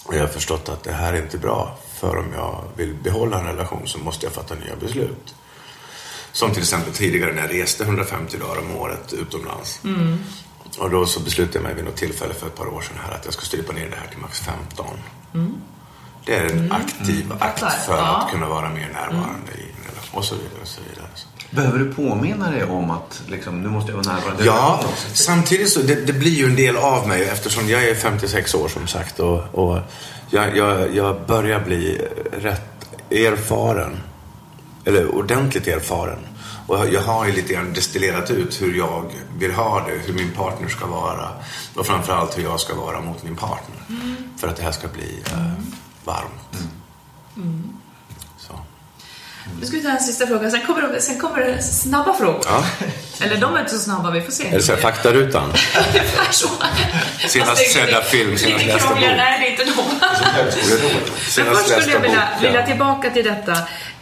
S5: Och jag har förstått att det här är inte bra. För om jag vill behålla en relation så måste jag fatta nya beslut. Som till exempel tidigare när jag reste 150 dagar om året utomlands. Och då så beslutade jag mig vid något tillfälle för ett par år sedan här att jag ska strypa ner det här till max 15. Det är en aktiv akt
S4: Fattar.
S5: för
S4: Ja.
S5: att kunna vara mer närvarande i en. Och så vidare. Och så vidare.
S6: Behöver du påminna dig om att liksom, nu måste jag vara närvarande?
S5: Ja, samtidigt så det, det blir ju en del av mig eftersom jag är 56 år som sagt och, och jag, jag, jag börjar bli rätt erfaren. Eller ordentligt erfaren. Och jag- har ju lite grann destillerat ut hur jag vill ha det, hur min partner ska vara och framförallt hur jag ska vara mot min partner. För att det här ska bli eh, varmt. Så.
S4: Nu ska vi ta en sista fråga, sen kommer det, sen kommer det snabba frågor.
S5: Ja.
S4: Eller de är inte så snabba, vi får se.
S5: Eller så här, faktarutan.
S4: Ungefär *laughs* så.
S5: Senast sedda film, senast lästa bok.
S4: Nej, det är inte de. Men först skulle jag vilja, vilja tillbaka till detta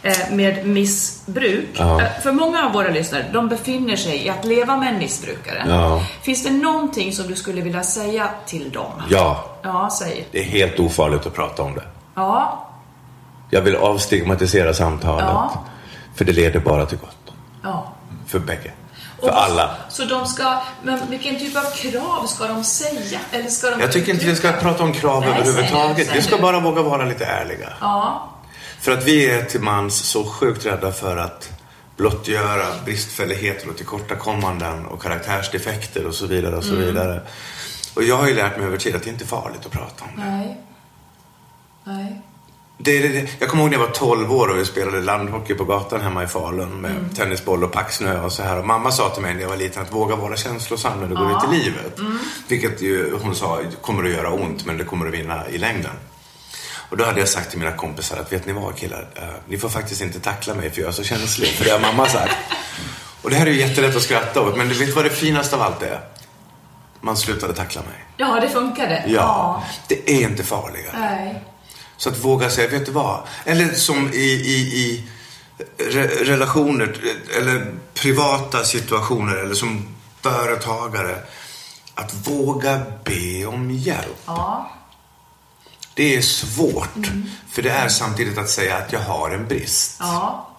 S4: eh, med missbruk.
S5: Ja.
S4: Eh, För många av våra lyssnare, de befinner sig i att leva med en missbrukare.
S5: Ja.
S4: Finns det någonting som du skulle vilja säga till dem?
S5: Ja,
S4: Ja, säg.
S5: det är helt ofarligt att prata om det.
S4: Ja,
S5: Jag vill avstigmatisera samtalet.
S4: Ja.
S5: För det leder bara till gott.
S4: ja.
S5: För bägge. För
S4: Och-
S5: alla.
S4: Så de ska, men vilken typ av krav ska de säga? Eller ska de
S5: Jag tycker inte vi ska prata om krav
S4: Nej,
S5: överhuvudtaget. Vi ska bara våga vara lite ärliga.
S4: Ja,
S5: För att vi är till mans så sjukt rädda för att blottgöra bristfälligheter och tillkortakommanden och karaktärsdefekter och så vidare och så
S4: Mm.
S5: vidare. Och jag har ju lärt mig över tid att det inte är farligt att prata om det.
S4: nej. Nej.
S5: Det, det. Jag kommer ihåg när jag var 12 år och vi spelade landhockey på gatan hemma i Falun med
S4: Mm.
S5: tennisboll och packsnö och så här. Och mamma sa till mig när jag var liten att våga vara känslosam när du går ut i livet.
S4: Mm.
S5: Vilket ju hon sa kommer att göra ont men det kommer att vinna i längden. Och då hade jag sagt till mina kompisar att vet ni vad killar, Eh, ni får faktiskt inte tackla mig för jag är så känslig. För det har mamma sagt. Och det här är ju jättelätt att skratta åt men du vet vad det finaste av allt är? Man slutade tackla mig.
S4: Ja, det funkade.
S5: Ja, det är inte farligare.
S4: Nej.
S5: Så att våga säga, vet du vad? Eller som i, i, i re, relationer eller privata situationer eller som företagare. Att våga be om hjälp.
S4: Ja.
S5: Det är svårt. För det är samtidigt att säga att jag har en brist.
S4: Ja.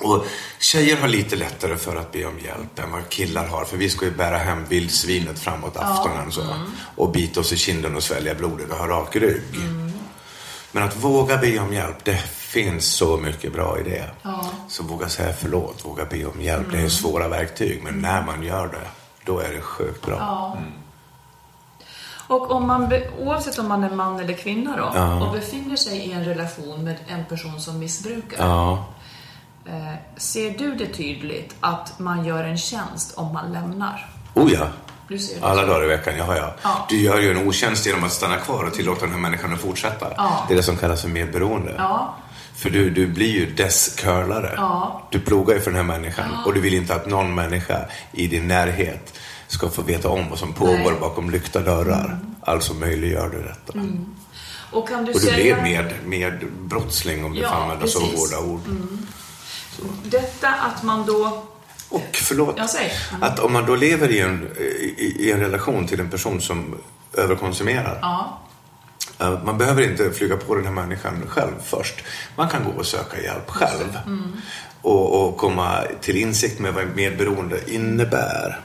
S5: Och tjejer har lite lättare för att be om hjälp än vad killar har. För vi ska ju bära hem vildsvinet framåt aftonen så. Och bita oss i kinden och svälja blodet och ha rak rygg. Men att våga be om hjälp, det finns så mycket bra i det. Så våga säga förlåt, våga be om hjälp. Det är svåra verktyg, men när man gör det, då är det sjukt bra.
S4: Och om man, oavsett om man är man eller kvinna då,
S5: Ja.
S4: och befinner sig i en relation med en person som missbrukar.
S5: Ja.
S4: Eh, ser du det tydligt att man gör en tjänst om man lämnar?
S5: Oh ja. Alla
S4: så.
S5: dagar i veckan, ja, ja.
S4: Ja.
S5: Du gör ju en otjänst genom att stanna kvar och tillåta den här människan att fortsätta.
S4: Ja.
S5: Det är det som kallas för medberoende.
S4: Ja.
S5: För du, du blir ju dess curlare.
S4: Ja.
S5: Du plogar ju för den här människan och du vill inte att någon människa i din närhet ska få veta om vad som pågår
S4: Nej. Mm.
S5: bakom lyckta dörrar. Alltså möjliggör du detta.
S4: Och kan du
S5: Och du
S4: säga...
S5: blir med, med brottsling om du
S4: Ja,
S5: får använda så hårda ord.
S4: Detta att man då...
S5: Och förlåt.
S4: Mm.
S5: att om man då lever i en, i, i en relation till en person som överkonsumerar.
S4: Ja.
S5: Eh, Man behöver inte flyga på den här människan själv först. Man kan gå och söka hjälp själv. Och, och komma till insikt med vad medberoende innebär.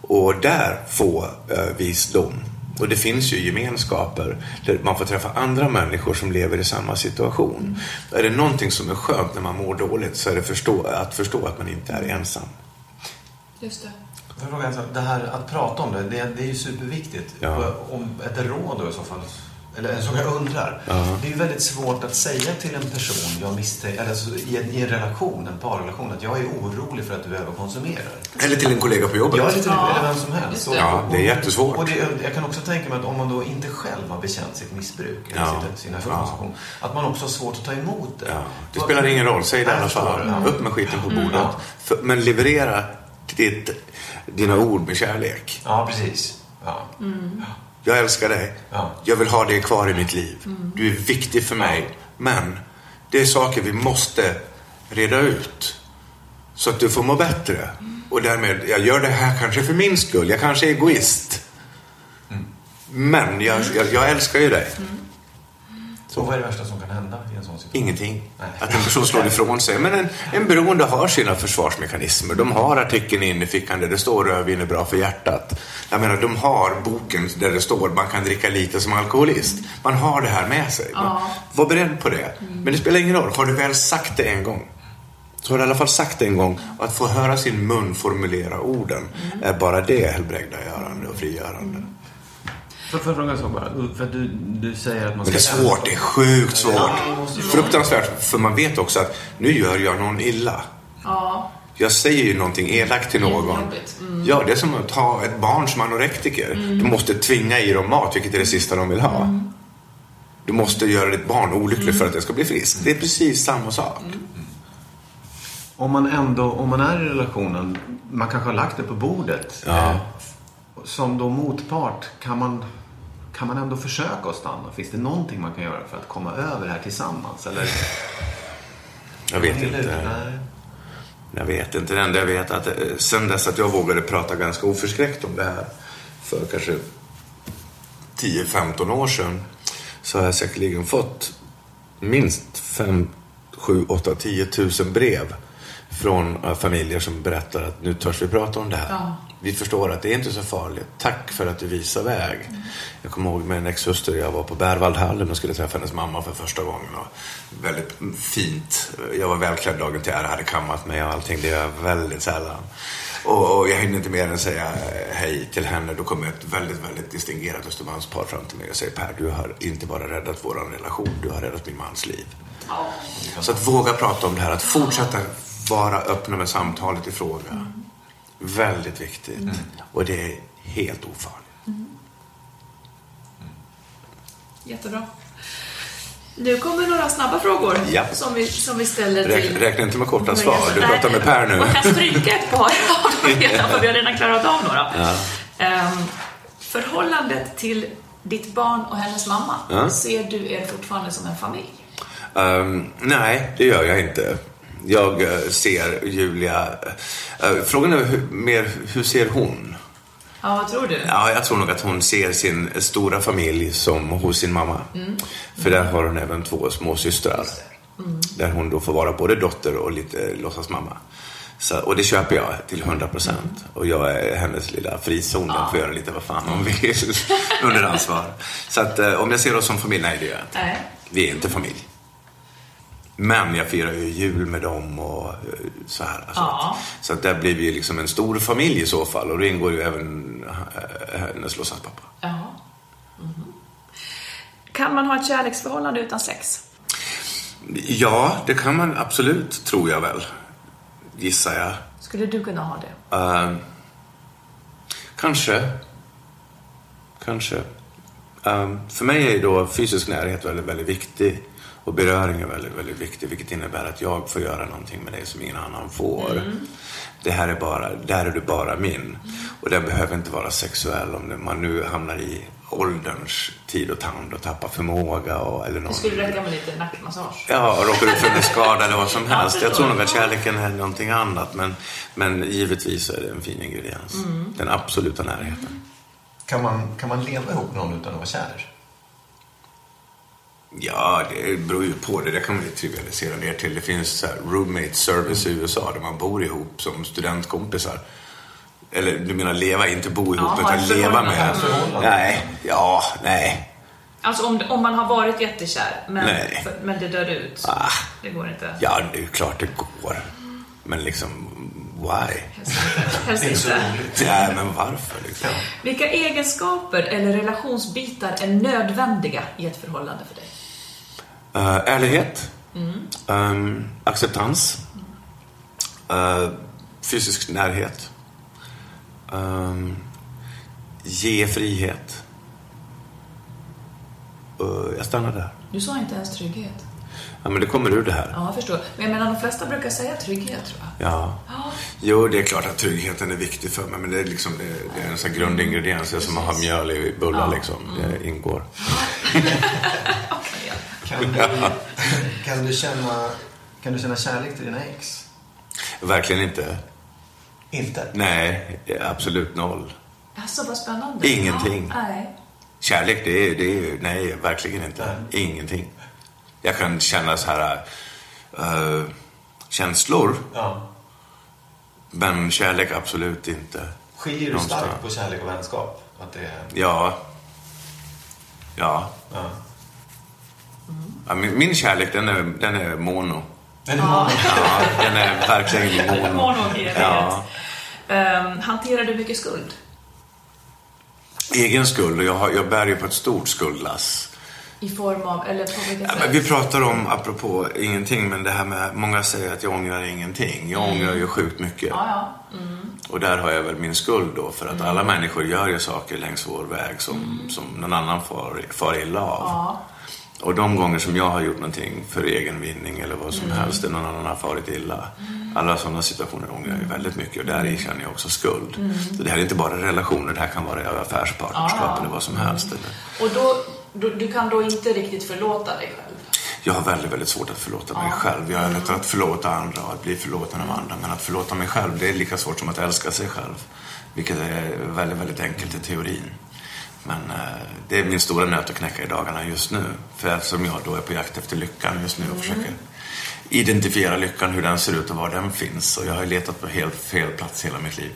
S5: Och där få eh, visdom. Och det finns ju gemenskaper där man får träffa andra människor som lever i samma situation. Är det någonting som är skönt när man mår dåligt så är det förstå, att förstå att man inte är ensam.
S4: Just det.
S6: Jag? Det här att prata om det, det, det är ju superviktigt.
S5: Ja.
S6: Om ett råd då i så fall, eller en sak jag undrar. Det är ju väldigt svårt att säga till en person jag misstänker, eller alltså, i, en, i en relation, en parrelation, att jag är orolig för att du överkonsumerar.
S5: Eller till en kollega på jobbet.
S6: Ja, eller, till,
S4: Ja,
S6: eller vem som helst. Och-.
S5: Ja, det är jättesvårt.
S6: Och det, jag kan också tänka mig att om man då inte själv har bekänt sitt missbruk, eller
S5: Ja.
S6: sin, sin överkonsumtion, att man också har svårt att ta emot det.
S5: Ja, det spelar ingen roll, säg det i alla fall.
S6: ja.
S5: Upp med skiten på bordet. För, men leverera ditt, dina ord med kärlek.
S6: Ja, precis. Ja.
S5: Jag älskar dig.
S6: Ja.
S5: Jag vill ha dig kvar i mitt liv. Du är viktig för mig. Men det är saker vi måste reda ut. Så att du får må bättre. Och därmed, jag gör det här kanske för min skull. Jag kanske är egoist. Men jag, jag, jag älskar ju dig.
S6: Så vad är det värsta som kan hända i en sån situation?
S5: Ingenting.
S6: Nej.
S5: Att en person slår ifrån sig. Men en, en beroende har sina försvarsmekanismer. De har artikeln inne i fickan där det står rödvin är bra för hjärtat. Jag menar, de har boken där det står man kan dricka lite som alkoholist. Man har det här med sig. Var beredd på det. Men det spelar ingen roll. Har du väl sagt det en gång så har du i alla fall sagt det en gång. Och att få höra sin mun formulera orden är bara det helbrägdagörande och frigörande.
S6: Får får jag fråga så bara? För att du, du säger att man
S5: Men
S6: ska...
S5: det är svårt, det är sjukt svårt.
S6: Ja,
S5: Fruktansvärt, för man vet också att nu gör jag någon illa.
S4: Ja.
S5: Jag säger ju någonting elakt till någon.
S4: Mm.
S5: Ja, det är som att ta ett barn som anorektiker. Du måste tvinga i dem mat, vilket är det sista de vill ha.
S4: Mm.
S5: Du måste göra ditt barn olyckligt för att det ska bli friskt. Det är precis samma sak.
S4: Mm.
S6: Om man ändå, om man är i relationen, man kanske har lagt det på bordet.
S5: Ja.
S6: Som då motpart, kan man, kan man ändå försöka att stanna? Finns det någonting man kan göra för att komma över det här tillsammans? Eller?
S5: Jag vet inte. Jag vet inte. Det enda jag vet är att eh, sen dess att jag vågade prata ganska oförskräckt om det här för kanske 10-15 år sedan så har jag säkerligen fått minst 5, 7, 8, 10 tusen brev från eh, familjer som berättar att nu törs vi prata om det här.
S4: Ja.
S5: Vi förstår att det är inte så farligt. Tack för att du visar väg. Jag kommer ihåg med en ex-hustru, jag var på Berwaldhallen och skulle träffa hennes mamma för första gången. Och väldigt fint. Jag var välklädd dagen till ära, hade kammat mig och allting. Det gör jag väldigt sällan. Och, och jag hinner inte mer än säga eh, hej till henne. Då kommer ett väldigt, väldigt distingerat Östermalmspar fram till mig och säger Per, du har inte bara räddat vår relation, du har räddat min mans liv. Så att våga prata om det här, att fortsätta vara öppna med samtalet i fråga. Väldigt viktigt. Och det är helt ofarligt.
S4: Jättebra. Nu kommer några snabba frågor
S5: Ja.
S4: som, vi, som vi ställer
S5: Räk,
S4: till...
S5: räkna inte med korta svar. Du
S4: Nej,
S5: pratar med Per nu.
S4: Man kan stryka ett par av dem redan, för vi har redan klarat av några. Ehm, förhållandet till ditt barn och hennes mamma,
S5: Ja.
S4: ser du er fortfarande som en familj?
S5: Ehm, nej, det gör jag inte. Jag eh, ser Julia... eh, frågan är hur, mer, hur ser hon?
S4: Ja, vad tror du?
S5: Ja, jag tror nog att hon ser sin stora familj som hos sin mamma. För där har hon även två små systrar. Där hon då får vara både dotter och lite låtsasmamma. Så, och det köper jag till 100 procent. Och jag är hennes lilla frizon. Den får göra lite vad fan hon vill *laughs* under ansvar. Så att eh, om jag ser oss som familj, nej det gör jag inte.
S4: Nej.
S5: Vi är inte familj. Men jag firar ju jul med dem och eh, så här. Alltså.
S4: Ja.
S5: Så att där blir vi ju liksom en stor familj i så fall. Och då ingår ju även eh, hennes låtsaspappa.
S4: Ja. Mhm. Kan man ha ett kärleksförhållande utan sex?
S5: Ja, det kan man absolut, tror jag väl. Gissar jag.
S4: Skulle du kunna ha det?
S5: Eh, kanske. Kanske. Eh, för mig är ju då fysisk närhet väldigt, väldigt viktig. Och beröring är väldigt, väldigt viktig. Vilket innebär att jag får göra någonting med dig som ingen annan får. Det här är bara, där är du bara min. Och den behöver inte vara sexuell om man nu hamnar i ålderns tid och tand och tappar förmåga. Och, eller
S4: Det skulle räcka med lite nackmassage.
S5: Ja, och råkar ut för en skada eller vad som *laughs* helst. Jag tror nog att kärleken är någonting annat. Men, men givetvis är det en fin ingrediens. Den absoluta närheten.
S6: Kan man, kan man leva ihop någon utan att vara kär?
S5: Ja, det beror ju på. Det där kan man ju trivialisera ner till. Det finns så här roommate service i USA där man bor ihop som studentkompisar. Eller du menar leva, inte bo ihop,
S4: Ja,
S5: utan leva med. Nej, ja, nej.
S4: Alltså om, om man har varit jättekär, men,
S5: Nej.
S4: för, men det dör ut.
S5: Ah.
S4: Det går inte.
S5: Ja, det är klart det går. Men liksom, why?
S4: Helst inte.
S5: Nej, men varför liksom?
S4: Vilka egenskaper eller relationsbitar är nödvändiga i ett förhållande för dig?
S5: Uh, ärlighet. Ehm, acceptans. Eh, fysisk närhet. Ehm, ge frihet. Eh, jag stannar där.
S4: Du sa inte ens trygghet.
S5: Ja, men det kommer ur det här.
S4: Ja, jag förstår. Men jag menar, de flesta brukar säga trygghet, tror jag.
S5: Ja. Jo, det är klart att tryggheten är viktig för mig, men det är, liksom, det, är en sån grundingrediens. Det är som att ha mjöl i bullar, liksom. Det ingår. *laughs* *laughs*
S6: Kan du, *laughs* kan, du känna, kan du känna kärlek till dina ex?
S5: Verkligen inte.
S6: Inte?
S5: Nej, absolut noll.
S4: Alltså, vad spännande.
S5: Ingenting.
S4: Ja, nej.
S5: Kärlek, det är, det är nej, verkligen inte. Ingenting. Jag kan känna så här uh, känslor,
S6: Ja.
S5: men kärlek absolut inte.
S6: Skiljer du starkt på kärlek och vänskap? Att det är...
S5: Ja. Ja.
S6: Ja.
S5: Ja min, min kärlek, den är, den är mono.
S6: Den är många.
S5: Ja, den är verkligen *laughs* mono.
S4: Monogerhet.
S5: Ja.
S4: Ehm, hanterar du mycket skuld?
S5: Egen skuld och jag, har, jag bär ju på ett stort skuldlass.
S4: I form av, eller på vilket
S5: Ja,
S4: sätt?
S5: men vi pratar om, apropå ingenting, men det här med, många säger att jag ångrar ingenting. Jag ångrar ju sjukt mycket.
S4: Ja, ja.
S5: Och där har jag väl min skuld då, för att alla människor gör ju saker längs vår väg som, som någon annan far, far illa av.
S4: Ja.
S5: Och de gånger som jag har gjort någonting för egen vinning eller vad som helst, där någon annan har farit illa. Alla sådana situationer ångrar jag ju väldigt mycket och där i känner jag också skuld. Så det här är inte bara relationer, det här kan vara affärspartnerskap eller vad som helst. Eller.
S4: Och då, då, du kan då inte riktigt förlåta dig själv?
S5: Jag har väldigt, väldigt svårt att förlåta mig själv. Jag har lättare att förlåta andra och att bli förlåten av andra. Men att förlåta mig själv, det är lika svårt som att älska sig själv. Vilket är väldigt, väldigt enkelt i teorin. Men eh, det är min stora nöt att knäcka i dagarna just nu. För eftersom jag då är på jakt efter lyckan just nu och försöker identifiera lyckan, hur den ser ut och var den finns. Och jag har letat på helt fel plats hela mitt liv.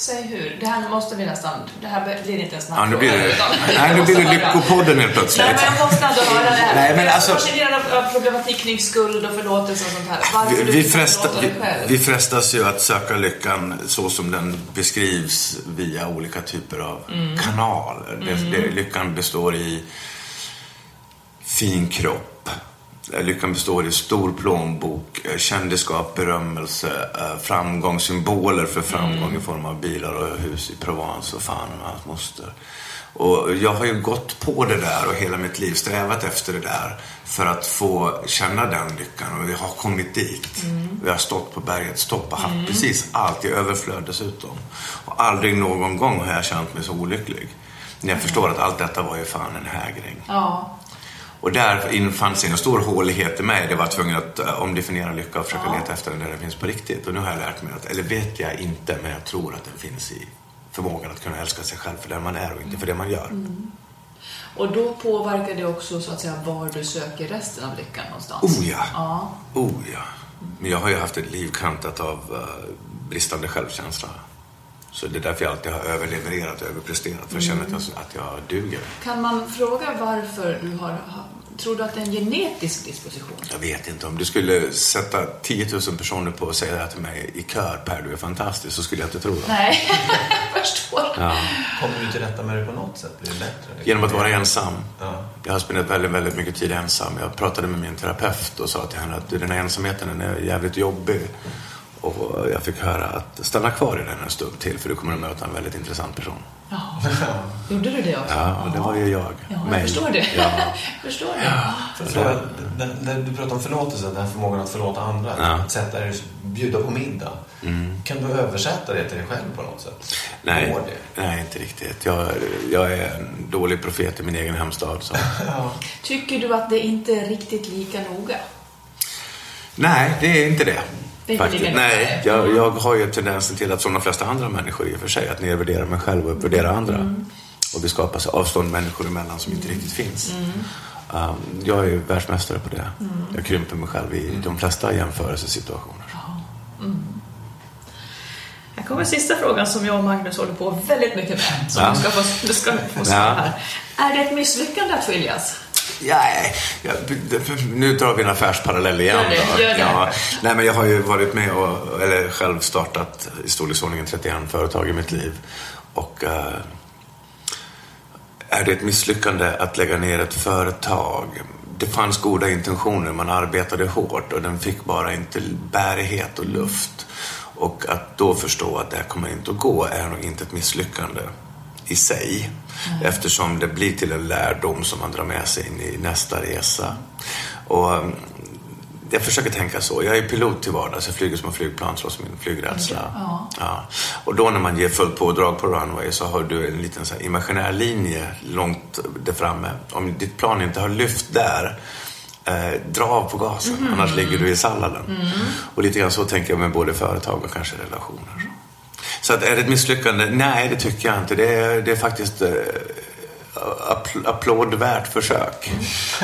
S4: Säg hur. Det här måste vi nästan... Det här blir inte en snabb
S5: Ja, nu blir det,
S4: utan- *laughs*
S5: nej, nu blir det. Lyckopodden helt plötsligt.
S4: Nej, men jag måste ändå höra det här.
S5: Nej, men
S4: jag är
S5: alltså-
S4: fascinerad av, problematik kring skuld och förlåtelse och sånt här. Varför
S5: Vi, vi,
S4: inte
S5: fresta, vi, vi frestas ju att söka lyckan så som den beskrivs via olika typer av
S4: Mm.
S5: kanaler. Det, det, lyckan består i fin kropp. Eh, Lyckan består i stor plånbok, eh, kändisskap, berömmelse, eh, framgång, symboler för framgång
S4: Mm.
S5: i form av bilar och hus i Provence och fan och hans moster. Och jag har ju gått på det där och hela mitt liv strävat efter det där för att få känna den lyckan och jag har kommit dit.
S4: Mm.
S5: Jag har stått på bergets topp och haft precis allt i överflöd dessutom. Och aldrig någon gång har jag känt mig så olycklig. När jag förstår att allt detta var ju fan en hägring.
S4: Ja.
S5: Och där infann sig en stor hålighet i mig. Det var tvungen att eh, omdefiniera lycka och försöka leta efter den där den finns på riktigt. Och nu har jag lärt mig att, eller vet jag inte, men jag tror att den finns i förmågan att kunna älska sig själv för den man är och inte för det man gör.
S4: Och då påverkar det också så att säga var du söker resten av lyckan någonstans.
S5: Oh ja.
S4: Ja.
S5: Oh ja. Men jag har ju haft ett liv kantat av eh, bristande självkänsla. Så det är därför jag alltid har överlevererat och överpresterat. För jag känner att jag, att jag duger.
S4: Kan man fråga varför du har... ha- Tror du att det är en genetisk disposition?
S5: Jag vet inte, om du skulle sätta 10 000 personer på att säga det här till mig i kör, Per, du är fantastisk, så skulle jag inte tro det.
S4: Nej, jag *laughs* förstår.
S5: Ja.
S6: Kommer du till rätta med det på något sätt? Blir det bättre?
S5: Genom att vara ensam.
S6: Ja.
S5: Jag har spenderat väldigt, väldigt mycket tid ensam. Jag pratade med min terapeut och sa till henne att "Du, den här ensamheten den är jävligt jobbig. Och jag fick höra att stanna kvar i den en stund till för du kommer att möta en väldigt intressant person.
S4: Gjorde du det också?
S5: Ja, och det var ju jag.
S4: Ja, jag
S5: Mig.
S4: förstår det.
S5: Ja. *laughs*
S4: förstår det.
S6: För att fråga, när, du pratar om förlåtelse, den här förmågan att förlåta andra,
S5: Ja.
S6: att sätta dig, bjuda på middag. Kan du översätta det till dig själv på något sätt?
S5: Nej,
S6: det?
S5: nej, inte riktigt. Jag, jag är en dålig profet i min egen hemstad. Så. *laughs*
S4: Tycker du att det inte är riktigt lika noga?
S5: Nej, det är inte det. Faktiskt. Nej, jag, jag har ju tendensen till att som de flesta andra människor i och för sig, att nedvärdera mig själv och värdera andra.
S4: Mm.
S5: Och det skapas avstånd människor emellan som inte riktigt finns.
S4: Mm.
S5: Um, jag är världsmästare på det. Jag krymper mig själv i de flesta jämförelsesituationer.
S4: Här kommer sista frågan som jag och Magnus håller på väldigt mycket med. Som
S5: Ja.
S4: du ska få, du ska få
S5: Ja.
S4: här. Är det ett misslyckande att skiljas?
S5: Ja, ja, nu drar vi en affärsparallell igen.
S4: Gör det, gör det.
S5: Ja, nej, men jag har ju varit med och, eller själv startat i storleksordningen 31 företag i mitt liv. Och eh, är det ett misslyckande att lägga ner ett företag? Det fanns goda intentioner, man arbetade hårt och den fick bara inte bärighet och luft. Och att då förstå att det här kommer inte att gå är nog inte ett misslyckande i sig. Eftersom det blir till en lärdom som man drar med sig in i nästa resa. Och um, jag försöker tänka så. Jag är pilot till vardags. Jag flyger små flygplan trots min flygrädsla.
S4: Ja.
S5: Ja. Och då när man ger fullt pådrag på runway så har du en liten så här imaginär linje långt där framme. Om ditt plan inte har lyft där Eh, dra av på gasen,
S4: Mm.
S5: annars ligger du i salladen. Och lite grann så tänker jag med både företag och kanske relationer. Så att är det ett misslyckande? Nej, det tycker jag inte. Det är, det är faktiskt eh, appl- applådvärt försök. *laughs*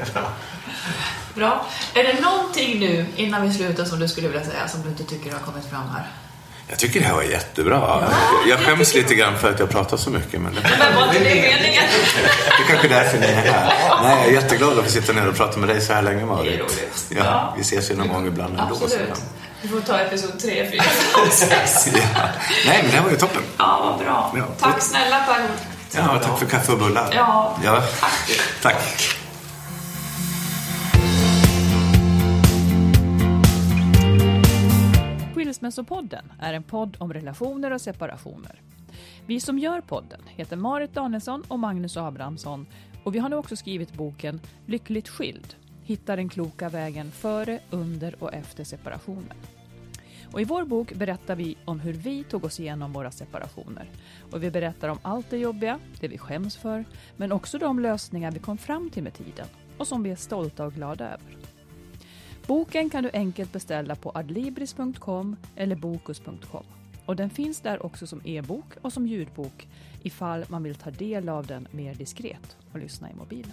S6: Är bra.
S4: Bra. Är det någonting nu innan vi slutar som du skulle vilja säga som du inte tycker har kommit fram här?
S5: Jag tycker det här var jättebra. Jag skäms lite grann för att jag pratar så mycket. Men det,
S4: Men var inte det meningen?
S5: det är kanske är därför ni är här. Nej, jag är jätteglad att få sitta ner och prata med dig så här länge, Marit.
S4: Det är roligt.
S5: Ja,
S4: Ja.
S5: Vi ses ju någon gång ibland ändå.
S4: Absolut. Vi får ta episod 3, 4, 5, 6.
S5: Ja. Nej, men det här var ju toppen.
S4: Ja, vad bra.
S5: Ja.
S4: Tack snälla Per.
S5: Ja, tack för kaffe och bullar.
S4: Ja,
S5: ja.
S4: tack.
S5: Tack.
S7: Skilsmässopodden är en podd om relationer och separationer. Vi som gör podden heter Marit Danielsson och Magnus Abrahamsson och vi har nu också skrivit boken Lyckligt skild. Hitta den kloka vägen före, under och efter separationen. Och I vår bok berättar vi om hur vi tog oss igenom våra separationer. Och Vi berättar om allt det jobbiga, det vi skäms för, men också de lösningar vi kom fram till med tiden och som vi är stolta och glada över. Boken kan du enkelt beställa på adlibris.com eller bokus.com. Och den finns där också som e-bok och som ljudbok ifall man vill ta del av den mer diskret och lyssna i mobilen.